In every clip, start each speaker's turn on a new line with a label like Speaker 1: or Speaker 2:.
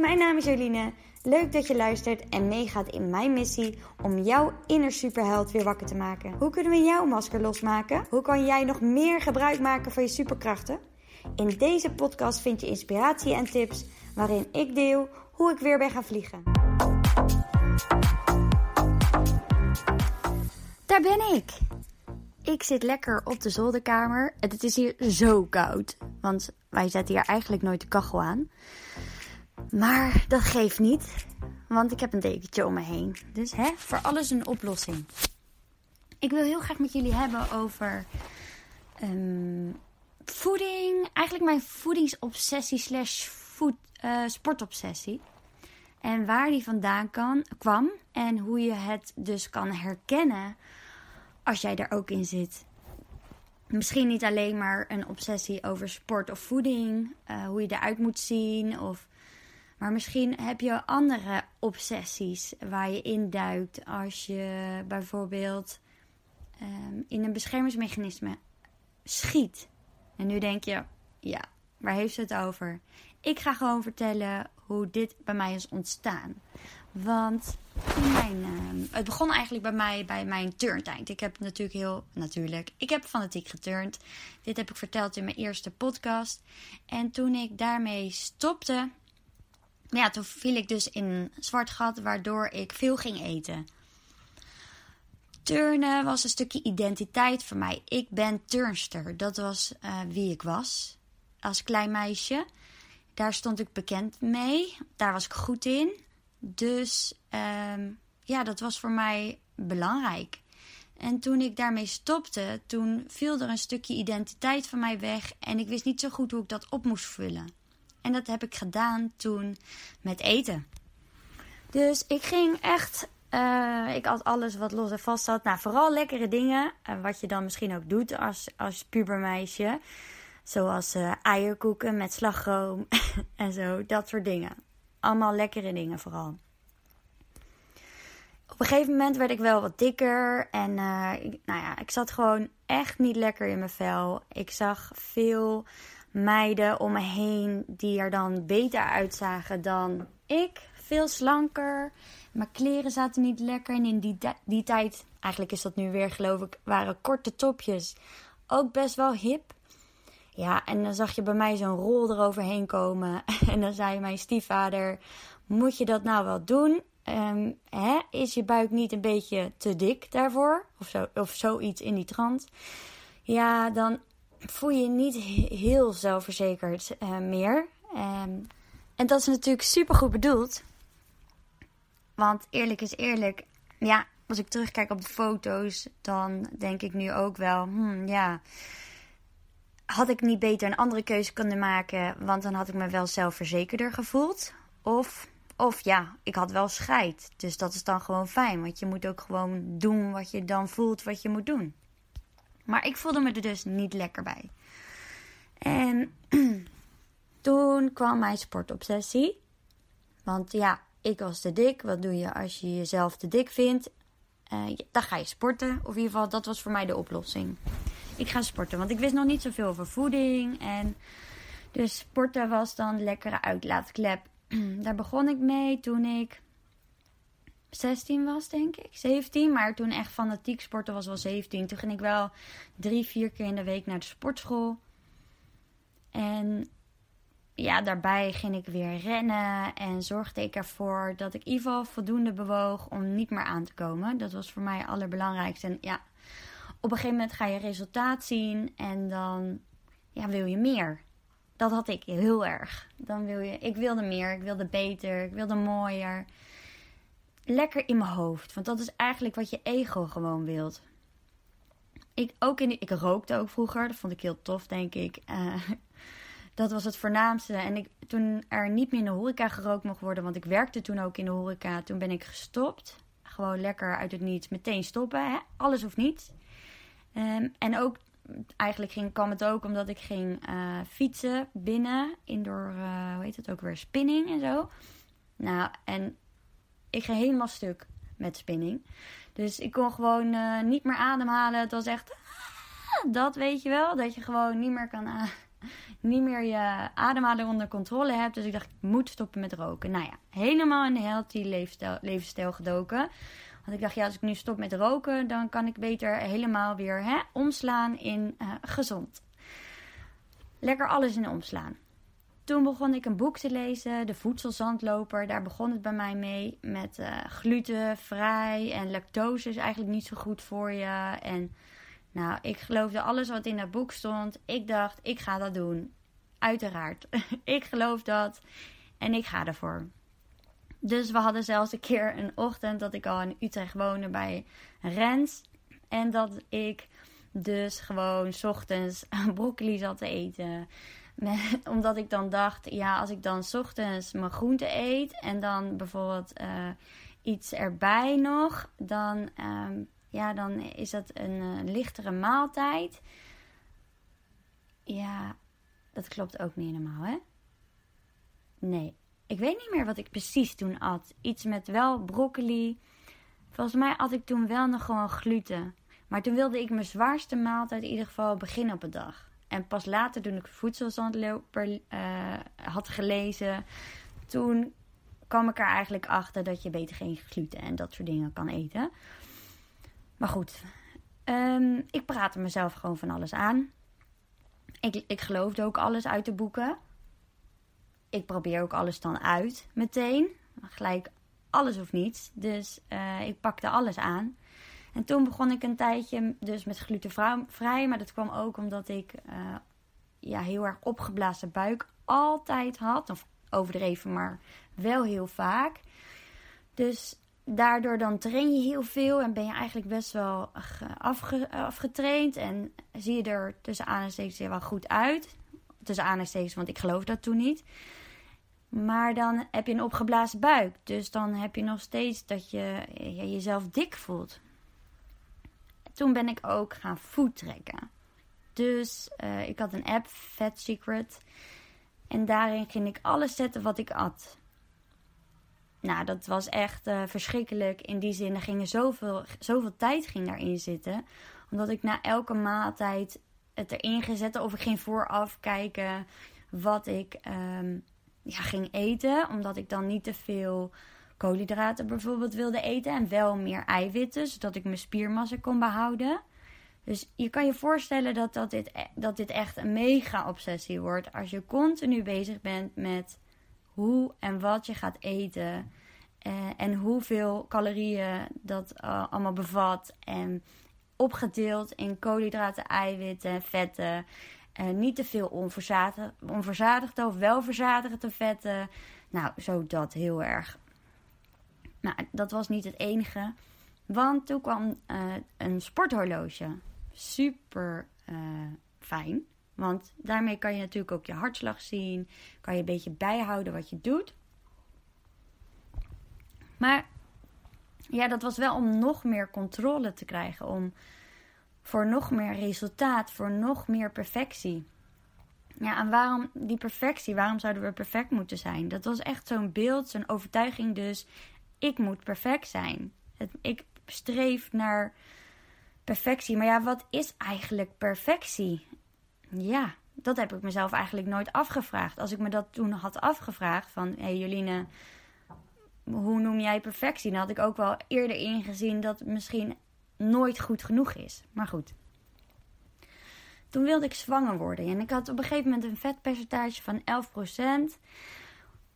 Speaker 1: mijn naam is Joline. Leuk dat je luistert en meegaat in mijn missie om jouw inner superheld weer wakker te maken. Hoe kunnen we jouw masker losmaken? Hoe kan jij nog meer gebruik maken van je superkrachten? In deze podcast vind je inspiratie en tips waarin ik deel hoe ik weer ben gaan vliegen. Daar ben ik. Ik zit lekker op de zolderkamer. Het is hier zo koud, want wij zetten hier eigenlijk nooit de kachel aan. Maar dat geeft niet, want ik heb een dekentje om me heen. Dus hè, voor alles een oplossing. Ik wil heel graag met jullie hebben over um, voeding. Eigenlijk mijn voedingsobsessie slash food, uh, sportobsessie. En waar die vandaan kan, kwam. En hoe je het dus kan herkennen als jij er ook in zit. Misschien niet alleen maar een obsessie over sport of voeding, uh, hoe je eruit moet zien of maar misschien heb je andere obsessies waar je induikt als je bijvoorbeeld um, in een beschermingsmechanisme schiet. En nu denk je, ja, waar heeft ze het over? Ik ga gewoon vertellen hoe dit bij mij is ontstaan. Want mijn, uh, het begon eigenlijk bij mij bij mijn turntijd. Ik heb natuurlijk heel, natuurlijk, ik heb fanatiek geturnd. Dit heb ik verteld in mijn eerste podcast. En toen ik daarmee stopte, ja, toen viel ik dus in een zwart gat, waardoor ik veel ging eten. Turnen was een stukje identiteit voor mij. Ik ben turnster. Dat was uh, wie ik was als klein meisje. Daar stond ik bekend mee. Daar was ik goed in. Dus um, ja, dat was voor mij belangrijk. En toen ik daarmee stopte, toen viel er een stukje identiteit van mij weg. En ik wist niet zo goed hoe ik dat op moest vullen. En dat heb ik gedaan toen met eten. Dus ik ging echt. Uh, ik had alles wat los en vast zat. Nou, vooral lekkere dingen. Uh, wat je dan misschien ook doet als, als pubermeisje. Zoals uh, eierkoeken met slagroom en zo. Dat soort dingen. Allemaal lekkere dingen vooral. Op een gegeven moment werd ik wel wat dikker. En nou ja, ik zat gewoon echt niet lekker in mijn vel. Ik zag veel meiden om me heen die er dan beter uitzagen dan ik. Veel slanker. Mijn kleren zaten niet lekker. En in die, die tijd, eigenlijk is dat nu weer geloof ik, waren korte topjes ook best wel hip. Ja, en dan zag je bij mij zo'n rol eroverheen komen. En dan zei mijn stiefvader: Moet je dat nou wel doen? Um, hè? Is je buik niet een beetje te dik daarvoor? Of, zo, of zoiets in die trant. Ja, dan voel je niet heel zelfverzekerd uh, meer. Um, en dat is natuurlijk super goed bedoeld. Want eerlijk is eerlijk, ja, als ik terugkijk op de foto's, dan denk ik nu ook wel, hmm, ja, had ik niet beter een andere keuze kunnen maken, want dan had ik me wel zelfverzekerder gevoeld. Of, of ja, ik had wel scheid. Dus dat is dan gewoon fijn, want je moet ook gewoon doen wat je dan voelt wat je moet doen. Maar ik voelde me er dus niet lekker bij. En toen kwam mijn sportobsessie. Want ja, ik was te dik. Wat doe je als je jezelf te dik vindt? Uh, dan ga je sporten. Of in ieder geval, dat was voor mij de oplossing. Ik ga sporten, want ik wist nog niet zoveel over voeding. En dus sporten was dan lekkere uitlaatklep. Daar begon ik mee toen ik 16 was, denk ik. 17. Maar toen echt fanatiek sporten was wel 17. Toen ging ik wel drie, vier keer in de week naar de sportschool. En ja, daarbij ging ik weer rennen en zorgde ik ervoor dat ik in ieder geval voldoende bewoog om niet meer aan te komen. Dat was voor mij het allerbelangrijkste. En ja, op een gegeven moment ga je resultaat zien en dan ja, wil je meer. Dat had ik heel erg. Dan wil je, ik wilde meer, ik wilde beter, ik wilde mooier lekker in mijn hoofd. Want dat is eigenlijk wat je ego gewoon wilt. Ik, ook in, ik rookte ook vroeger. Dat vond ik heel tof, denk ik. Uh, dat was het voornaamste. En ik, toen er niet meer in de horeca gerookt mocht worden, want ik werkte toen ook in de horeca, toen ben ik gestopt. Gewoon lekker uit het niets meteen stoppen. Hè? Alles of niets. Um, en ook, eigenlijk ging, kwam het ook omdat ik ging uh, fietsen binnen. Indoor, uh, hoe heet het ook weer, spinning en zo. Nou, en ik ging helemaal stuk met spinning. Dus ik kon gewoon uh, niet meer ademhalen. Het was echt. Ah, dat weet je wel. Dat je gewoon niet meer kan. niet meer je ademhaling onder controle hebt. Dus ik dacht, ik moet stoppen met roken. Nou ja, helemaal in de healthy levensstijl, gedoken. Want ik dacht, ja, als ik nu stop met roken, dan kan ik beter helemaal weer hè, omslaan in uh, gezond. Lekker alles in omslaan. Toen begon ik een boek te lezen, De Voedselzandloper. Daar begon het bij mij mee. Met uh, glutenvrij en lactose is eigenlijk niet zo goed voor je. En nou, ik geloofde alles wat in dat boek stond. Ik dacht, ik ga dat doen. Uiteraard. ik geloof dat en ik ga ervoor. Dus we hadden zelfs een keer een ochtend dat ik al in Utrecht woonde bij Rens. En dat ik dus gewoon s ochtends broccoli zat te eten. omdat ik dan dacht, ja, als ik dan ochtends mijn groente eet en dan bijvoorbeeld uh, iets erbij nog, dan, um, ja, dan is dat een uh, lichtere maaltijd. Ja, dat klopt ook niet helemaal, hè? Nee, ik weet niet meer wat ik precies toen at. Iets met wel broccoli. Volgens mij had ik toen wel nog gewoon gluten. Maar toen wilde ik mijn zwaarste maaltijd in ieder geval beginnen op de dag. En pas later, toen ik voedselzandloper uh, had gelezen, toen kwam ik er eigenlijk achter dat je beter geen gluten en dat soort dingen kan eten. Maar goed, um, ik praatte mezelf gewoon van alles aan. Ik, ik geloofde ook alles uit de boeken ik probeer ook alles dan uit meteen. Gelijk alles of niets. Dus uh, ik pakte alles aan. En toen begon ik een tijdje dus met glutenvrij. Maar dat kwam ook omdat ik uh, ja, heel erg opgeblazen buik altijd had. Of overdreven, maar wel heel vaak. Dus daardoor dan train je heel veel en ben je eigenlijk best wel afge afgetraind. En zie je er tussen aanstekens wel goed uit. Tussen aanstekens, want ik geloof dat toen niet. Maar dan heb je een opgeblazen buik. Dus dan heb je nog steeds dat je jezelf dik voelt. Toen ben ik ook gaan food trekken. Dus uh, ik had een app, Fat Secret. En daarin ging ik alles zetten wat ik at. Nou, dat was echt uh, verschrikkelijk. In die zin, er ging zoveel, zoveel tijd ging daarin zitten. Omdat ik na elke maaltijd het erin gezet. Of ik ging vooraf kijken wat ik um, ja, ging eten. Omdat ik dan niet te veel koolhydraten bijvoorbeeld wilde eten. En wel meer eiwitten, zodat ik mijn spiermassa kon behouden. Dus je kan je voorstellen dat, dat, dit, e-, dat dit echt een mega obsessie wordt. Als je continu bezig bent met hoe en wat je gaat eten. Eh, en hoeveel calorieën dat uh, allemaal bevat. En opgedeeld in koolhydraten, eiwitten, vetten. Uh, niet te veel onverzadigd, onverzadigde of wel verzadigde vetten. Nou, zo dat heel erg. Nou, dat was niet het enige. Want toen kwam uh, een sporthorloge. Super uh, fijn. Want daarmee kan je natuurlijk ook je hartslag zien. Kan je een beetje bijhouden wat je doet. Maar ja, dat was wel om nog meer controle te krijgen. Om voor nog meer resultaat, voor nog meer perfectie. Ja, en waarom die perfectie? Waarom zouden we perfect moeten zijn? Dat was echt zo'n beeld, zo'n overtuiging dus. Ik moet perfect zijn. Het, ik streef naar perfectie. Maar ja, wat is eigenlijk perfectie? Ja, dat heb ik mezelf eigenlijk nooit afgevraagd. Als ik me dat toen had afgevraagd van... Hé hey Joline, hoe noem jij perfectie? Dan had ik ook wel eerder ingezien dat misschien nooit goed genoeg is. Maar goed. Toen wilde ik zwanger worden. En ik had op een gegeven moment een vetpercentage van 11%.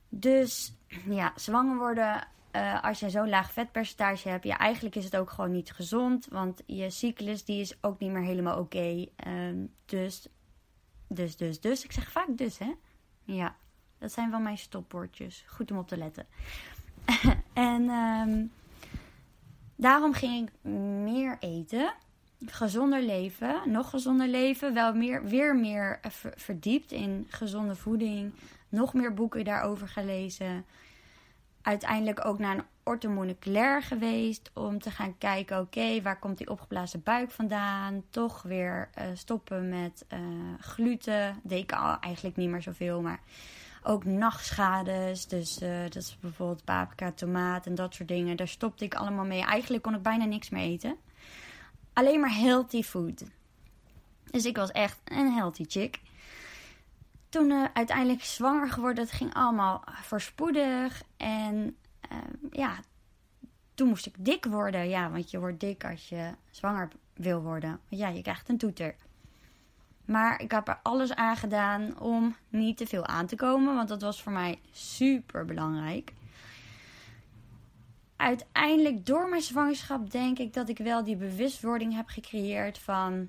Speaker 1: Dus ja, zwanger worden. Uh, als je zo'n laag vetpercentage hebt, ja, eigenlijk is het ook gewoon niet gezond. Want je cyclus die is ook niet meer helemaal oké. Um, dus, dus, dus, dus. Ik zeg vaak dus, hè? Ja, dat zijn wel mijn stopwoordjes. Goed om op te letten. en um, Daarom ging ik meer eten, gezonder leven, nog gezonder leven, wel meer, weer meer verdiept in gezonde voeding, nog meer boeken daarover gelezen. Uiteindelijk ook naar een orthomoleculair geweest om te gaan kijken, oké, waar komt die opgeblazen buik vandaan? Toch weer uh, stoppen met uh, gluten. Deed ik al eigenlijk niet meer zoveel, maar ook nachtschades. Dus uh, dat is bijvoorbeeld paprika, tomaat en dat soort dingen. Daar stopte ik allemaal mee. Eigenlijk kon ik bijna niks meer eten. Alleen maar healthy food. Dus ik was echt een healthy chick. Toen uh, uiteindelijk zwanger geworden. Het ging allemaal voorspoedig. En uh, ja, toen moest ik dik worden. Ja, want je wordt dik als je zwanger wil worden. Ja, je krijgt een toeter. Maar ik heb er alles aan gedaan om niet te veel aan te komen. Want dat was voor mij super belangrijk. Uiteindelijk door mijn zwangerschap denk ik dat ik wel die bewustwording heb gecreëerd van...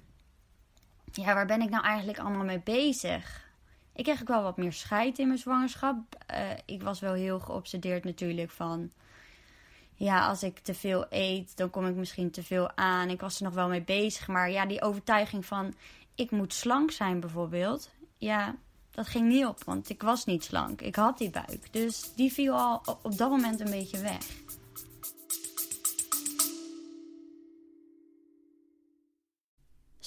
Speaker 1: Ja, waar ben ik nou eigenlijk allemaal mee bezig? Ik kreeg ook wel wat meer scheid in mijn zwangerschap. Uh, ik was wel heel geobsedeerd natuurlijk van... Ja, als ik te veel eet, dan kom ik misschien te veel aan. Ik was er nog wel mee bezig. Maar ja, die overtuiging van ik moet slank zijn bijvoorbeeld. Ja, dat ging niet op, want ik was niet slank. Ik had die buik. Dus die viel al op dat moment een beetje weg.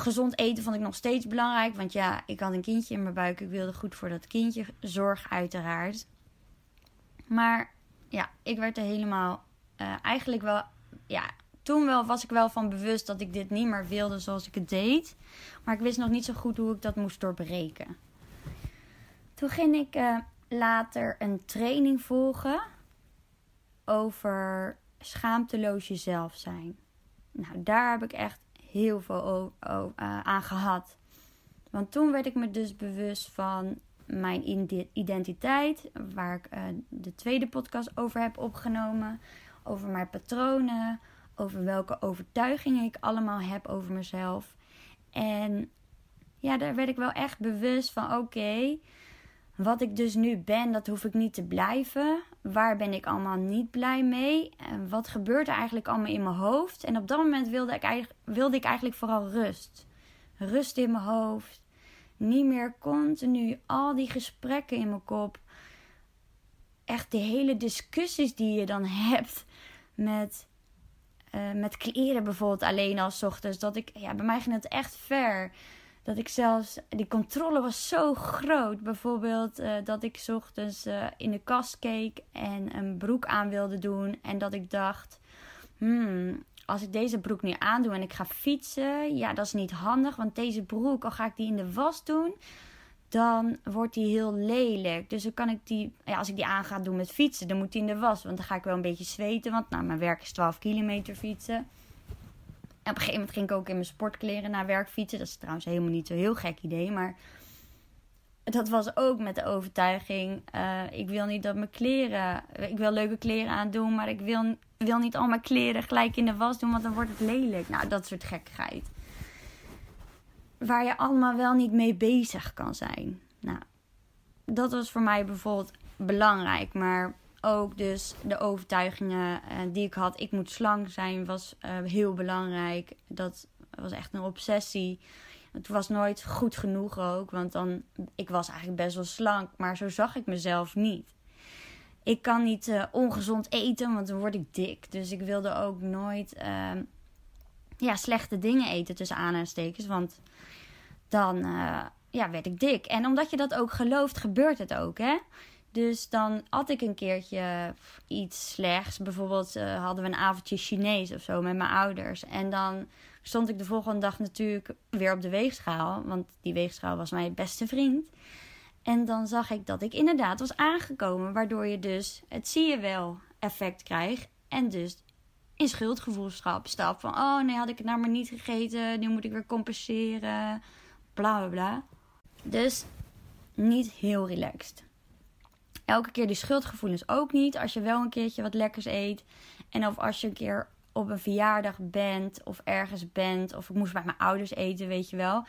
Speaker 1: Gezond eten vond ik nog steeds belangrijk. Want ja, ik had een kindje in mijn buik. Ik wilde goed voor dat kindje zorg, uiteraard. Maar ja, ik werd er helemaal uh, eigenlijk wel. Ja, toen wel was ik wel van bewust dat ik dit niet meer wilde zoals ik het deed. Maar ik wist nog niet zo goed hoe ik dat moest doorbreken. Toen ging ik uh, later een training volgen over schaamteloos jezelf zijn. Nou, daar heb ik echt heel veel uh, aan gehad. Want toen werd ik me dus bewust van mijn identiteit, waar ik uh, de tweede podcast over heb opgenomen, over mijn patronen, over welke overtuigingen ik allemaal heb over mezelf. En ja, daar werd ik wel echt bewust van: oké, wat ik dus nu ben, dat hoef ik niet te blijven. Waar ben ik allemaal niet blij mee? En wat gebeurt er eigenlijk allemaal in mijn hoofd? En op dat moment wilde ik, eigenlijk, wilde ik eigenlijk vooral rust. Rust in mijn hoofd. Niet meer continu al die gesprekken in mijn kop. Echt de hele discussies die je dan hebt met, uh, met kleren bijvoorbeeld alleen als ochtends. Dat ik, ja, bij mij ging het echt ver dat ik zelfs, die controle was zo groot. Bijvoorbeeld uh, dat ik ochtends uh, in de kast keek en een broek aan wilde doen. En dat ik dacht, hmm, als ik deze broek nu aandoe en ik ga fietsen, ja, dat is niet handig. Want deze broek, al ga ik die in de was doen, dan wordt die heel lelijk. Dus dan kan ik die, ja, als ik die aan ga doen met fietsen, dan moet die in de was. Want dan ga ik wel een beetje zweten, want nou, mijn werk is 12 kilometer fietsen op een gegeven moment ging ik ook in mijn sportkleren naar werk fietsen. Dat is trouwens helemaal niet zo'n heel gek idee. Maar dat was ook met de overtuiging. Uh, ik wil niet dat mijn kleren. Ik wil leuke kleren aandoen. Maar ik wil, wil niet al mijn kleren gelijk in de was doen. Want dan wordt het lelijk. Nou, dat soort gekkigheid. Waar je allemaal wel niet mee bezig kan zijn. Nou, dat was voor mij bijvoorbeeld belangrijk. Maar ook dus de overtuigingen uh, die ik had. Ik moet slank zijn was uh, heel belangrijk. Dat was echt een obsessie. Het was nooit goed genoeg ook. Want dan, ik was eigenlijk best wel slank. Maar zo zag ik mezelf niet. Ik kan niet uh, ongezond eten, want dan word ik dik. Dus ik wilde ook nooit ehm, ja, slechte dingen eten tussen aanhalingstekens. Want dan ja, werd ik dik. En omdat je dat ook gelooft, gebeurt het ook. Hè? Dus dan at ik een keertje iets slechts. Bijvoorbeeld uh, hadden we een avondje Chinees of zo met mijn ouders. En dan stond ik de volgende dag natuurlijk weer op de weegschaal. Want die weegschaal was mijn beste vriend. En dan zag ik dat ik inderdaad was aangekomen. Waardoor je dus het zie je wel effect krijgt. En dus in schuldgevoelschap stap. Van oh nee, had ik het nou maar niet gegeten. Nu moet ik weer compenseren. Bla bla bla. Dus niet heel relaxed elke keer die schuldgevoelens ook niet. Als je wel een keertje wat lekkers eet. En of als je een keer op een verjaardag bent of ergens bent. Of ik moest bij mijn ouders eten, weet je wel.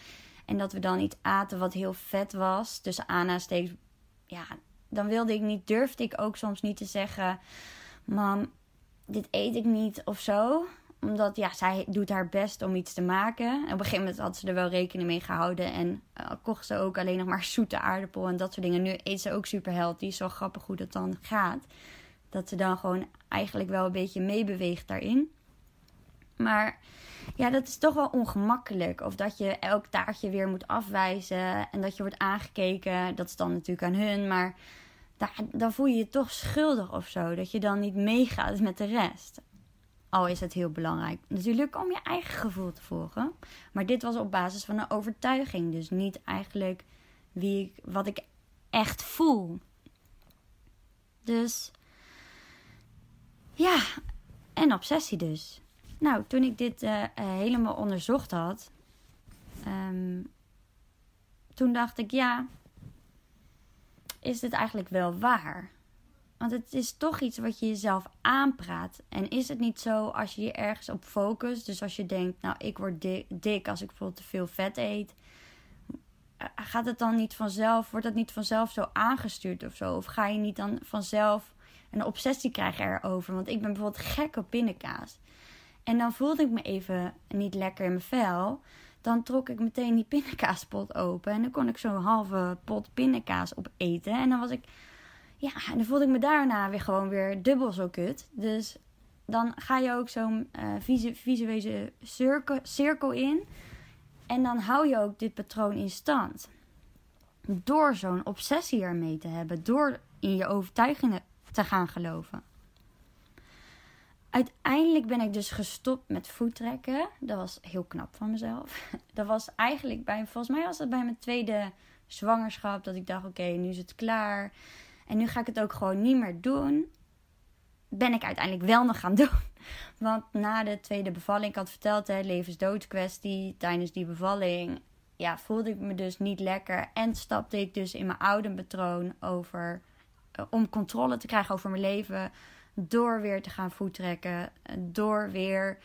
Speaker 1: En dat we dan iets aten wat heel vet was. Tussen aanhalingstekens. Ja, dan wilde ik niet, durfde ik ook soms niet te zeggen: Mam, dit eet ik niet of zo omdat ja, zij doet haar best om iets te maken. En op een gegeven moment had ze er wel rekening mee gehouden. En uh, kocht ze ook alleen nog maar zoete aardappel en dat soort dingen. Nu eet ze ook super healthy. Zo grappig hoe dat dan gaat. Dat ze dan gewoon eigenlijk wel een beetje meebeweegt daarin. Maar ja, dat is toch wel ongemakkelijk. Of dat je elk taartje weer moet afwijzen. En dat je wordt aangekeken. Dat is dan natuurlijk aan hun. Maar daar, dan voel je je toch schuldig of zo. Dat je dan niet meegaat met de rest. Al is het heel belangrijk natuurlijk om je eigen gevoel te volgen. Maar dit was op basis van een overtuiging. Dus niet eigenlijk wie ik, wat ik echt voel. Dus ja, en obsessie dus. Nou, toen ik dit uh, helemaal onderzocht had, um, toen dacht ik ja, is dit eigenlijk wel waar? Want het is toch iets wat je jezelf aanpraat. En is het niet zo als je je ergens op focust? Dus als je denkt, nou, ik word dik, als ik bijvoorbeeld te veel vet eet. Gaat het dan niet vanzelf, wordt dat niet vanzelf zo aangestuurd of zo? Of ga je niet dan vanzelf een obsessie krijgen erover? Want ik ben bijvoorbeeld gek op pindakaas. En dan voelde ik me even niet lekker in mijn vel. Dan trok ik meteen die pindakaaspot open. En dan kon ik zo'n halve pot pindakaas opeten. En dan was ik ja, en dan voelde ik me daarna weer gewoon weer dubbel zo kut. Dus dan ga je ook zo'n uh, visuele cirkel, cirkel in. En dan hou je ook dit patroon in stand. Door zo'n obsessie ermee te hebben. Door in je overtuigingen te gaan geloven. Uiteindelijk ben ik dus gestopt met voettrekken. Dat was heel knap van mezelf. Dat was eigenlijk bij, volgens mij was dat bij mijn tweede zwangerschap. Dat ik dacht, oké, nu is het klaar. En nu ga ik het ook gewoon niet meer doen. Ben ik uiteindelijk wel nog gaan doen. Want na de tweede bevalling, ik had verteld, hè, levensdoodskwestie. Tijdens die bevalling ja, voelde ik me dus niet lekker. En stapte ik dus in mijn oude patroon over. Eh, om controle te krijgen over mijn leven. Door weer te gaan voettrekken. Door weer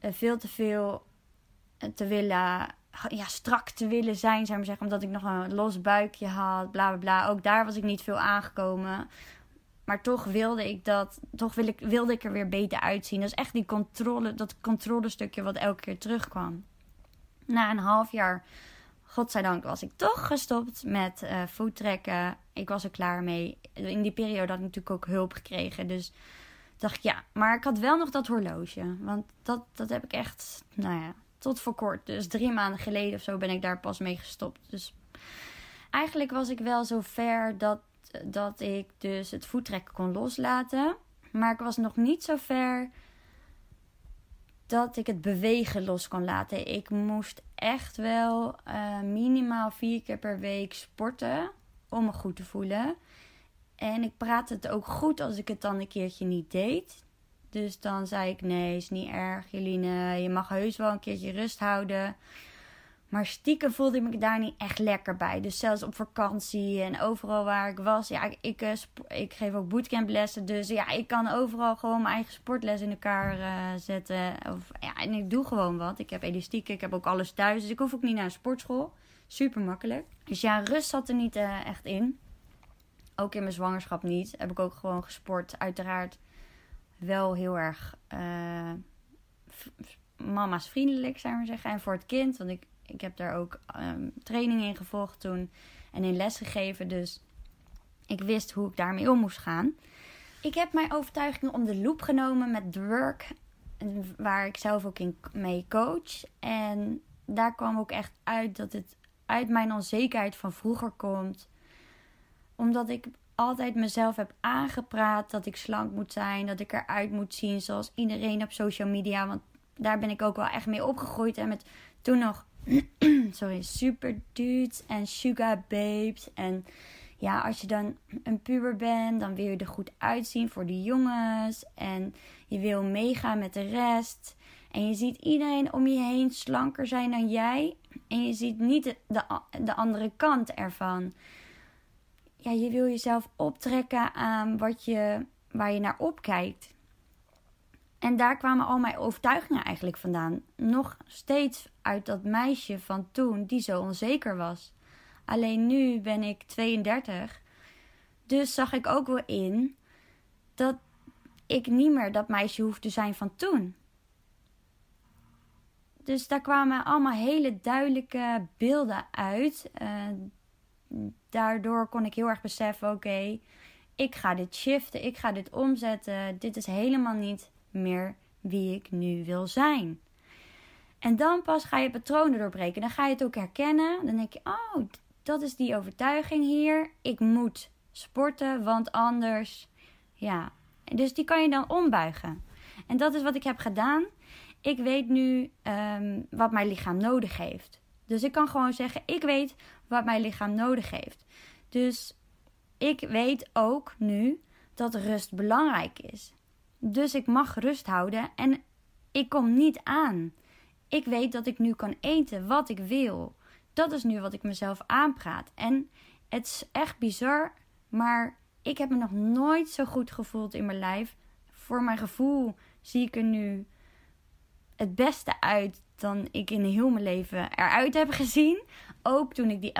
Speaker 1: uh, veel te veel te willen ja, strak te willen zijn, zou ik maar zeggen. Omdat ik nog een los buikje had, bla bla bla. Ook daar was ik niet veel aangekomen. Maar toch wilde ik dat, toch wil ik, wilde ik er weer beter uitzien. Dat is echt die controle, dat controlestukje wat elke keer terugkwam. Na een half jaar, godzijdank, was ik toch gestopt met uh, voettrekken. Ik was er klaar mee. In die periode had ik natuurlijk ook hulp gekregen. Dus dacht ik, ja, maar ik had wel nog dat horloge. Want dat, dat heb ik echt, nou ja, tot voor kort. Dus drie maanden geleden of zo ben ik daar pas mee gestopt. Dus eigenlijk was ik wel zo ver dat, dat ik dus het voettrekken kon loslaten. Maar ik was nog niet zo ver dat ik het bewegen los kon laten. Ik moest echt wel uh, minimaal vier keer per week sporten om me goed te voelen. En ik praatte het ook goed als ik het dan een keertje niet deed. Dus dan zei ik: Nee, is niet erg, Jeline. Je mag heus wel een keertje rust houden. Maar stiekem voelde ik me daar niet echt lekker bij. Dus zelfs op vakantie en overal waar ik was. Ja, ik, ik, eh, geef ook bootcamplessen. Dus ja, ik kan overal gewoon mijn eigen sportles in elkaar uh, zetten. Of, ja, en ik doe gewoon wat. Ik heb elastiek, ik heb ook alles thuis. Dus ik hoef ook niet naar een sportschool. Super makkelijk. Dus ja, rust zat er niet uh, echt in. Ook in mijn zwangerschap niet. Heb ik ook gewoon gesport. Uiteraard wel heel erg uh, mama's vriendelijk, zou maar zeggen. En voor het kind, want ik, ik heb daar ook um, training in gevolgd toen en in les gegeven. Dus ik wist hoe ik daarmee om moest gaan. Ik heb mijn overtuiging om de loop genomen met The Work, waar ik zelf ook in mee coach. En daar kwam ook echt uit dat het uit mijn onzekerheid van vroeger komt. Omdat ik altijd mezelf heb aangepraat dat ik slank moet zijn, dat ik eruit moet zien zoals iedereen op social media. Want daar ben ik ook wel echt mee opgegroeid. En met toen nog, sorry, super dudes en sugar babes. En ja, als je dan een puber bent, dan wil je er goed uitzien voor de jongens. En je wil meegaan met de rest. En je ziet iedereen om je heen slanker zijn dan jij. En je ziet niet de, de, de andere kant ervan ja, je wil jezelf optrekken aan wat je, waar je naar opkijkt. En daar kwamen al mijn overtuigingen eigenlijk vandaan. Nog steeds uit dat meisje van toen die zo onzeker was. Alleen nu ben ik 32. Dus zag ik ook wel in dat ik niet meer dat meisje hoef te zijn van toen. Dus daar kwamen allemaal hele duidelijke beelden uit. Uh, daardoor kon ik heel erg beseffen: oké, ik ga dit shiften, ik ga dit omzetten. Dit is helemaal niet meer wie ik nu wil zijn. En dan pas ga je patronen doorbreken. Dan ga je het ook herkennen. Dan denk je: oh, dat is die overtuiging hier. Ik moet sporten, want anders. Ja. Dus die kan je dan ombuigen. En dat is wat ik heb gedaan. Ik weet nu um, wat mijn lichaam nodig heeft. Dus ik kan gewoon zeggen: ik weet wat mijn lichaam nodig heeft. Dus ik weet ook nu dat rust belangrijk is. Dus ik mag rust houden en ik kom niet aan. Ik weet dat ik nu kan eten wat ik wil. Dat is nu wat ik mezelf aanpraat. En het is echt bizar, maar ik heb me nog nooit zo goed gevoeld in mijn lijf. Voor mijn gevoel zie ik er nu het beste uit dan ik in heel mijn leven eruit heb gezien. Ook toen ik die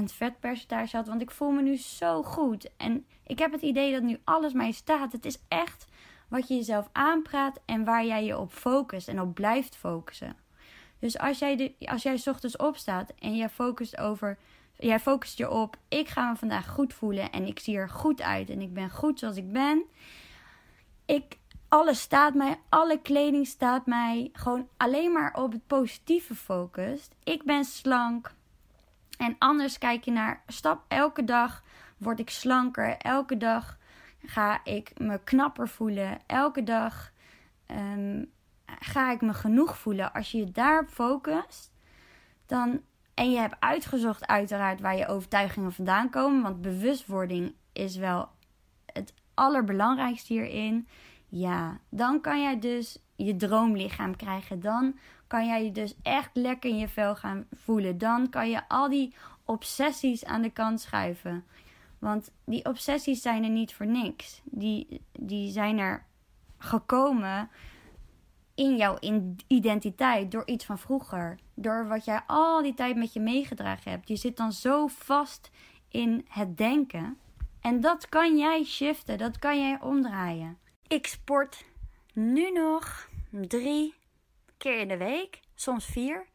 Speaker 1: 11% vetpercentage had. Want ik voel me nu zo goed. En ik heb het idee dat nu alles mij staat. Het is echt wat je jezelf aanpraat en waar jij je op focust en op blijft focussen. Dus als jij, de, als jij ochtends opstaat en jij focust over. Jij focust je op, ik ga me vandaag goed voelen en ik zie er goed uit en ik ben goed zoals ik ben. Ik, alles staat mij, alle kleding staat mij gewoon alleen maar op het positieve focust. Ik ben slank. En anders kijk je naar stap elke dag word ik slanker. Elke dag ga ik me knapper voelen. Elke dag ehm, ga ik me genoeg voelen. Als je je daarop focust, dan. En je hebt uitgezocht, uiteraard, waar je overtuigingen vandaan komen. Want bewustwording is wel het allerbelangrijkste hierin. Ja, dan kan jij dus je droomlichaam krijgen. Dan kan jij je dus echt lekker in je vel gaan voelen. Dan kan je al die obsessies aan de kant schuiven. Want die obsessies zijn er niet voor niks. Die, die zijn er gekomen in jouw identiteit door iets van vroeger. Door wat jij al die tijd met je meegedragen hebt. Je zit dan zo vast in het denken. En dat kan jij shiften, dat kan jij omdraaien. Ik sport nu nog drie keer in de week, soms vier.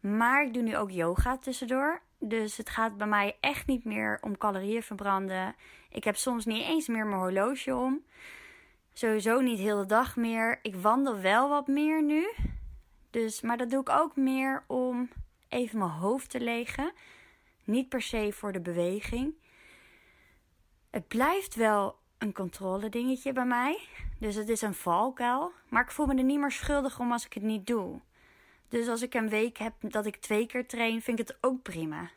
Speaker 1: Maar ik doe nu ook yoga tussendoor. Dus het gaat bij mij echt niet meer om calorieën verbranden. Ik heb soms niet eens meer mijn horloge om. Sowieso niet heel de dag meer. Ik wandel wel wat meer nu. Dus, maar dat doe ik ook meer om even mijn hoofd te legen. Niet per se voor de beweging. Het blijft wel een controle dingetje bij mij. Dus het is een valkuil. Maar ik voel me er niet meer schuldig om als ik het niet doe. Dus als ik een week heb dat ik twee keer train, vind ik het ook prima.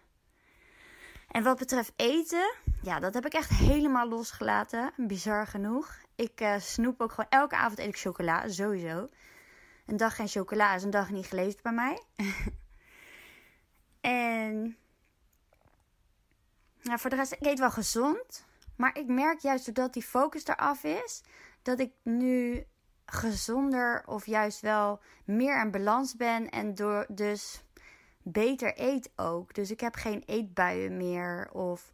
Speaker 1: En wat betreft eten, ja, dat heb ik echt helemaal losgelaten. Bizar genoeg. Ik uh, snoep ook gewoon elke avond eet ik chocola, sowieso. Een dag geen chocola is een dag niet geleefd bij mij. en ja, voor de rest, ik eet wel gezond. Maar ik merk juist doordat die focus eraf is, dat ik nu gezonder of juist wel meer in balans ben en door dus beter eet ook. Dus ik heb geen eetbuien meer of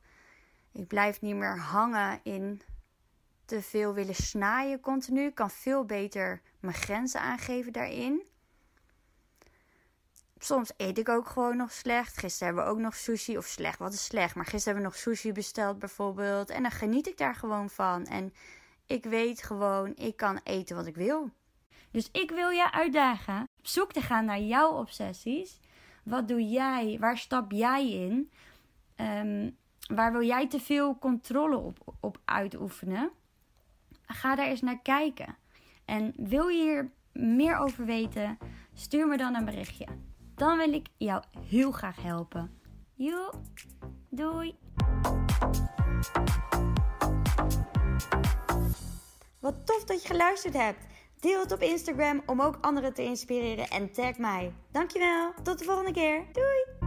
Speaker 1: ik blijf niet meer hangen in te veel willen snijden continu. Ik kan veel beter mijn grenzen aangeven daarin. Soms eet ik ook gewoon nog slecht. Gisteren hebben we ook nog sushi. Of slecht, wat is slecht? Maar gisteren hebben we nog sushi besteld bijvoorbeeld. En dan geniet ik daar gewoon van. En ik weet gewoon, ik kan eten wat ik wil. Dus ik wil je uitdagen op zoek te gaan naar jouw obsessies. Wat doe jij? Waar stap jij in? Ehm, waar wil jij te veel controle op, op uitoefenen? Ga daar eens naar kijken. En wil je hier meer over weten? Stuur me dan een berichtje. Dan wil ik jou heel graag helpen. Joe, doei! Wat tof dat je geluisterd hebt. Deel het op Instagram om ook anderen te inspireren en tag mij. Dankjewel. Tot de volgende keer. Doei.